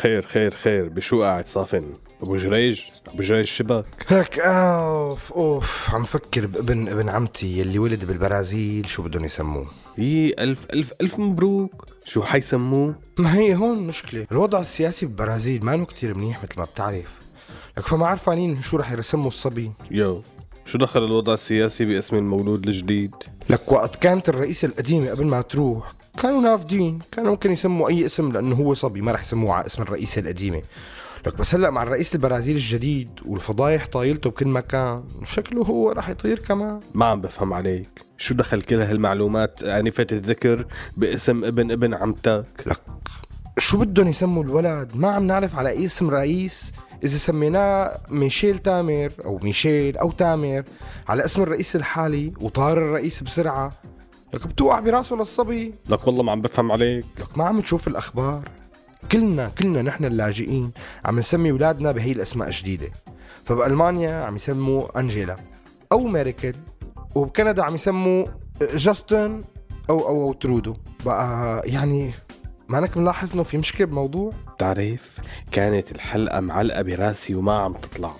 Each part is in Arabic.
خير خير خير. بشو قاعد صافن؟ أبو جريج؟ أبو جريج شبك لك أوف أوف. عم فكر بابن ابن عمتي يلي ولد بالبرازيل شو بدهم يسموه؟ يي ألف ألف ألف مبروك. شو حيسموه ما هي هون مشكلة. الوضع السياسي بالبرازيل ما كتير منيح مثل ما بتعرف. لك فما عرفانين شو رح يسموا الصبي. يو. شو دخل الوضع السياسي باسم المولود الجديد؟ لك وقت كانت الرئيسة القديمة قبل ما تروح كانوا نافدين كانوا ممكن يسموا أي اسم لأنه هو صبي ما رح يسموه على اسم الرئيسة القديمة. لك بس هلأ مع الرئيس البرازيل الجديد والفضايح طايلته بكل مكان شكله هو رح يطير كمان. ما عم بفهم عليك. شو دخل كل هالمعلومات؟ آنفة الذكر باسم ابن ابن عمتك. لك شو بدهم يسموا الولد؟ ما عم نعرف على اسم رئيس إذا سميناه ميشيل تامر أو ميشيل أو تامر على اسم الرئيس الحالي وطار الرئيس بسرعة لك بتوقع براسه للصبي. لك والله ما عم بفهم عليك. لك ما عم تشوف الأخبار. كلنا كلنا نحن اللاجئين عم نسمي أولادنا بهي الأسماء جديده فبألمانيا عم يسموا أنجيلا أو ميركل وبكندا عم يسموا جاستن أو أو, أو ترودو. بقى يعني ما انك ملاحظ إنه في مشكلة بالموضوع؟ تعرف كانت الحلقة معلقة براسي وما عم تطلع.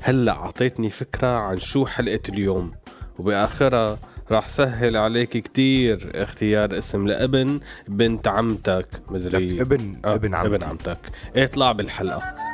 هلأ أعطيتني فكرة عن شو حلقة اليوم. وباخرها راح سهل عليك كتير اختيار اسم لابن بنت عمتك. مدري. ابن آه ابن عمتك. ابن عمتك. اطلع بالحلقة.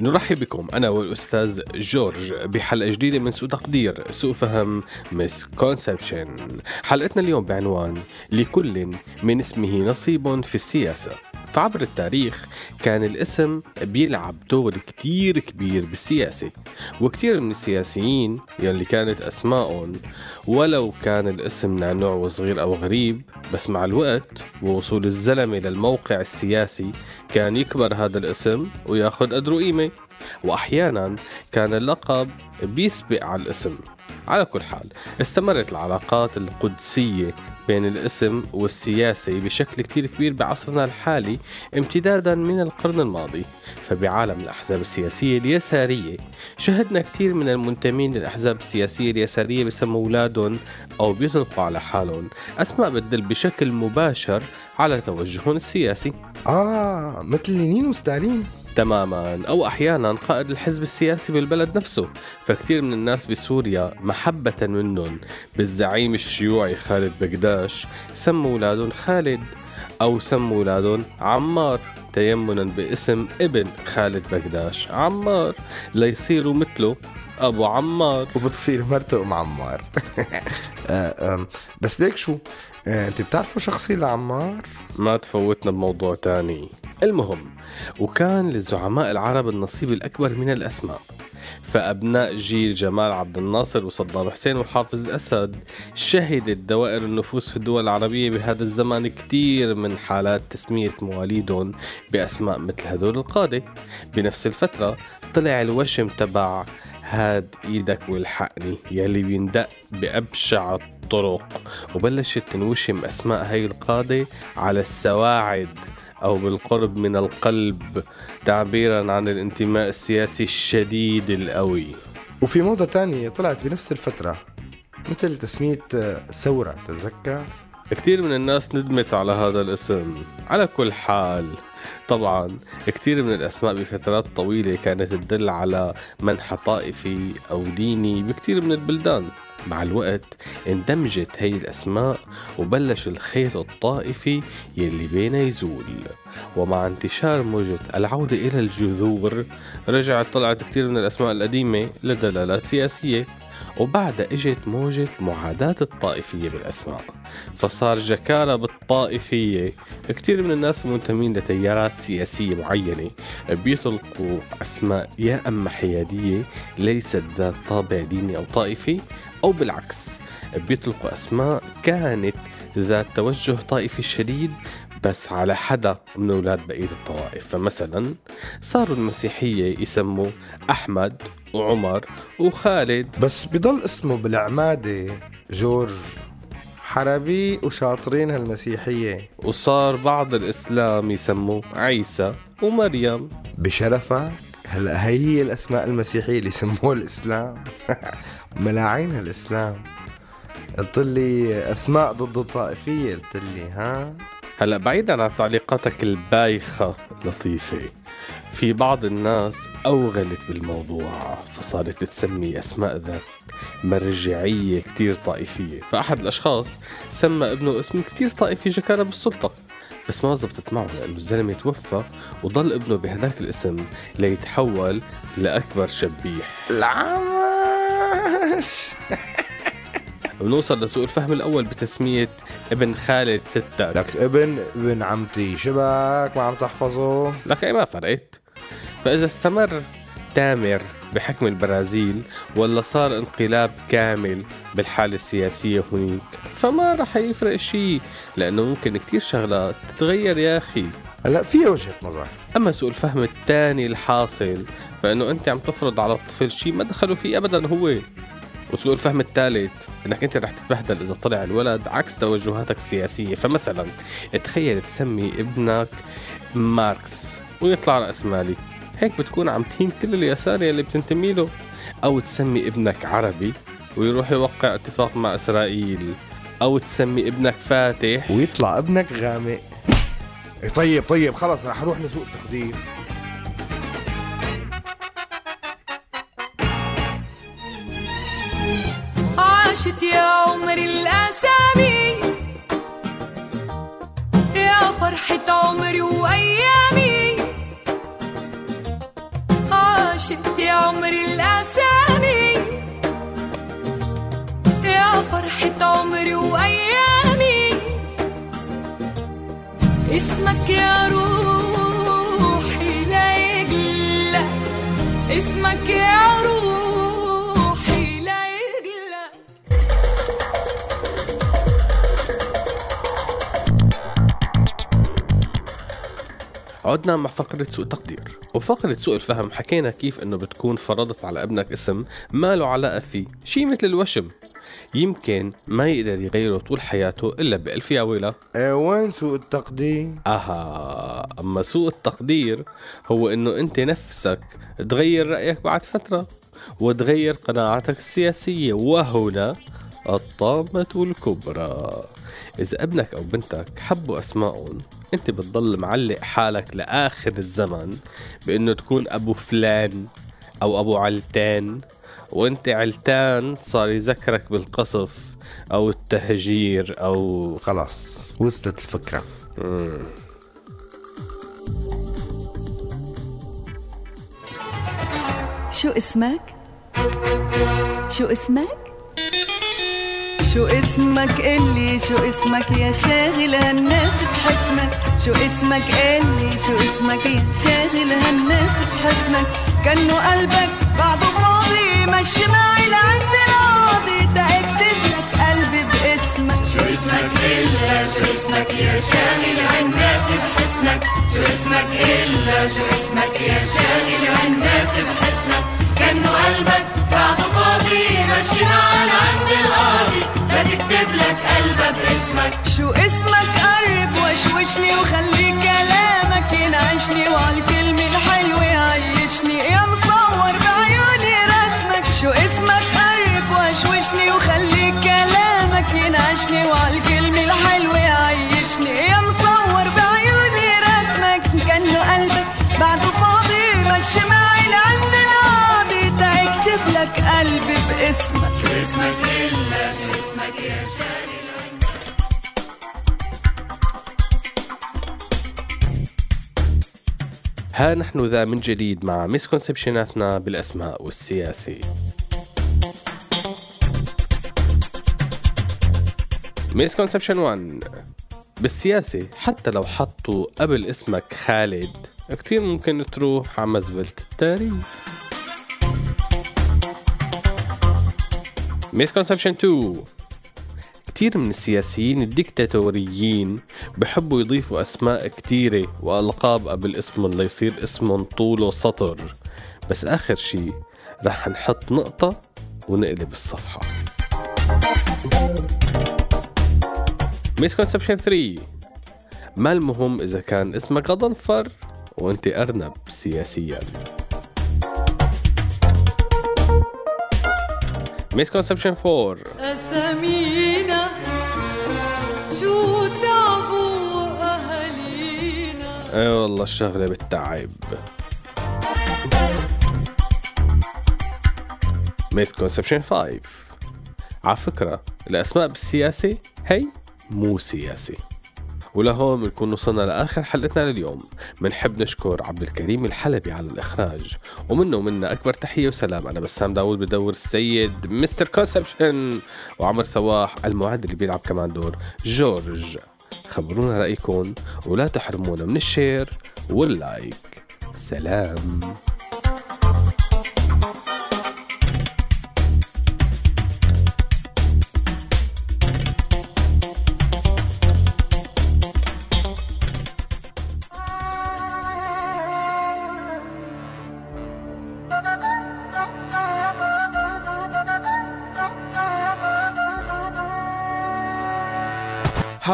نرحب بكم. أنا والأستاذ جورج بحلقة جديدة من سوء تقدير سوء فهم misconception حلقتنا اليوم بعنوان لكل من اسمه نصيب في السياسة. فعبر التاريخ كان الاسم بيلعب دور كتير كبير بالسياسة وكتير من السياسيين يلي كانت أسمائهم ولو كان الاسم نعنوع وصغير أو غريب بس مع الوقت ووصول الزلمة للموقع السياسي كان يكبر هذا الاسم وياخد قدره قيمة وأحيانا كان اللقب بيسبق على الاسم. على كل حال استمرت العلاقات القدسية بين الاسم والسياسة بشكل كتير كبير بعصرنا الحالي امتدادا من القرن الماضي. فبعالم الأحزاب السياسية اليسارية شهدنا كثير من المنتمين للأحزاب السياسية اليسارية بسموا أولادهم أو بيطلقوا على حالهم. أسماء بتدل بشكل مباشر على توجههم السياسي. آه مثل لينين وستالين. تماما أو أحيانا قائد الحزب السياسي بالبلد نفسه. فكتير من الناس بسوريا محبة منهم بالزعيم الشيوعي خالد بقداش سموا أولادهم خالد أو سموا أولادهم عمار. تيمنا باسم ابن خالد بقداش عمار. ليصيروا مثله أبو عمار. وبتصير مرته أم عمار. آه، بس ليك شو؟ آه، أنت بتعرفوا شخصي لعمار؟ ما تفوتنا بموضوع تاني. المهم وكان للزعماء العرب النصيب الأكبر من الأسماء. فأبناء جيل جمال عبد الناصر وصدام حسين وحافظ الأسد شهدت دوائر النفوس في الدول العربية بهذا الزمان كتير من حالات تسمية مواليدهم بأسماء مثل هدول القادة. بنفس الفترة طلع الوشم تبع هاد إيدك والحقني يلي بيندق بأبشع الطرق. وبلشت تنوشم أسماء هاي القادة على السواعد أو بالقرب من القلب تعبيرا عن الانتماء السياسي الشديد القوي وفي موضة تانية طلعت بنفس الفترة مثل تسمية ثورة تتذكر كثير من الناس ندمت على هذا الاسم. على كل حال طبعا كثير من الأسماء بفترات طويلة كانت تدل على منحى طائفي أو ديني بكثير من البلدان. مع الوقت اندمجت هي الأسماء وبلش الخيط الطائفي يلي بينه يزول. ومع انتشار موجة العودة إلى الجذور رجعت طلعت كثير من الأسماء القديمة لدلالات سياسية. وبعدها إجت موجة معاداة الطائفية بالأسماء. فصار جكارة بالطائفية. كتير من الناس المنتمين لتيارات سياسية معينة. بيطلقوا أسماء يا أما حيادية ليست ذات طابع ديني أو طائفي أو بالعكس. بيطلقوا أسماء كانت ذات توجه طائفي شديد بس على حدا من أولاد بقية الطوائف. فمثلا صاروا المسيحية يسموا أحمد وعمر وخالد. بس بضل اسمه بالعمادة جورج. حربي وشاطرين هالمسيحية. وصار بعض الإسلام يسموا عيسى ومريم. بشرفك هلا هي الأسماء المسيحية اللي سموها الإسلام. ملاعين هالإسلام. قلت لي أسماء ضد الطائفية قلت لي ها؟ هلا بعيدا عن تعليقاتك البايخة لطيفة. في بعض الناس أوغلت بالموضوع فصارت تسمي أسماء ذات مرجعية كتير طائفية. فأحد الأشخاص سمى ابنه اسم كتير طائفي جكارة بالسلطة. بس ما زبطت معه لأنه الزلمة توفى وضل ابنه بهداك الاسم ليتحول لأكبر شبيح. العمش! بنوصل لسوء الفهم الأول بتسمية ابن خالد ستك لك ابن ابن عمتي. شبك ما عم تحفظه. لك أي ما فرقت. فإذا استمر تامر بحكم البرازيل ولا صار انقلاب كامل بالحالة السياسية هنيك فما رح يفرق شيء لأنه ممكن كتير شغلات تتغير يا أخي. هلا في وجهة نظر. أما سوء الفهم الثاني الحاصل فإنه أنت عم تفرض على الطفل شيء ما دخلوا فيه أبدا هو. وسوء الفهم الثالث إنك أنت رح تتبهدل إذا طلع الولد عكس توجهاتك السياسية. فمثلا تخيل تسمي ابنك ماركس ويطلع رأس مالي. هيك بتكون عم تهين كل اليسار اللي بتنتمي له. أو تسمي ابنك عربي ويروح يوقع اتفاق مع إسرائيل. أو تسمي ابنك فاتح. ويطلع ابنك غامق. إيه طيب طيب خلص رح أروح لسوق التقدير اسمك يا روحي لا يقلق اسمك يا روحي عدنا مع فقرة سوء تقدير. وبفقرة سوء الفهم حكينا كيف إنه بتكون فرضت على ابنك اسم ما له علاقة فيه. شي مثل الوشم. يمكن ما يقدر يغيره طول حياته إلا بألف يا ويلا إيه وين سوق التقدير؟ أها أما سوء التقدير هو إنه أنت نفسك تغير رأيك بعد فترة وتغير قناعاتك السياسية. وهنا الطامة الكبرى. إذا ابنك أو بنتك حبوا أسمائهم أنت بتضل معلق حالك لآخر الزمن بأنه تكون أبو فلان أو أبو علتان وأنت علتان صار يذكرك بالقصف أو التهجير أو خلاص وصلت الفكرة شو اسمك؟ شو اسمك؟ شو اسمك قلي؟ شو اسمك يا شاغل هالناس؟ بحسنك. شو اسمك قلي؟ شو اسمك يا شاغل هالناس؟ بحسنك. كأنه قلبك بعده فاضي. مشي معي لعند راضي تأكد لك قلبي باسمك. شو اسمك إلا؟ شو اسمك يا شاغل هالناس؟ بحسنك. شو اسمك إلا؟ شو اسمك يا شاغل هالناس؟ بحسنك. كأنه قلبك بعده فاضي. مشي معي لك قلبه باسمك. شو اسمك قرب وشوشني وخلي كلامك ينعشني وعالكلمة الحلوة عيشني. يا مصور بعيوني رسمك. شو اسمك قرب وشوشني وخلي كلامك ينعشني وعالكلمة الحلوة عيشني. يا مصور بعيوني رسمك. كأنه قلبك بعده فاضي مشي معي لعند القاضي تكتب لك قلبي باسمك. ها نحن ذا من جديد مع مسكونسبشناتنا بالأسماء والسياسة مسكونسبشن 1 بالسياسة حتى لو حطوا قبل اسمك خالد كتير ممكن تروح على مزبلة التاريخ. مسكونسبشن 2 كتير من السياسيين الديكتاتوريين بحبوا يضيفوا أسماء كتيرة وألقاب قبل اسمهم ليصير اسمهم طوله سطر بس آخر شي رح نحط نقطة ونقلب الصفحة. misconception 3 ما المهم إذا كان اسمك غضنفر وأنت أرنب سياسيا. misconception 4 أسامينا شو تعبوا أهالينا إي والله الشغلة بالتعب misconception 5 على فكرة الأسماء بالسياسة هي مو سياسي ولهون بنكون وصلنا لآخر حلقتنا لليوم. بنحب نشكر عبد الكريم الحلبي على الإخراج. ومنه ومنا أكبر تحية وسلام. أنا بسام داوود بدور السيد Mister Conception. وعمر سواح المعد اللي بيلعب كمان دور جورج. خبرونا رأيكم ولا تحرمونا من ال share وال like. سلام.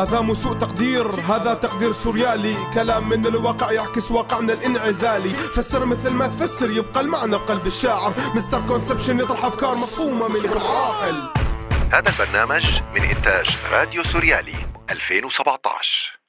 هذا مو سوء تقدير هذا تقدير سوريالي. كلام من الواقع يعكس واقعنا الانعزالي. فسر مثل ما تفسر يبقى المعنى بقلب الشاعر. Mister Conception يطرح أفكار مفهومة من العاقل. هذا البرنامج من إنتاج راديو سوريالي 2017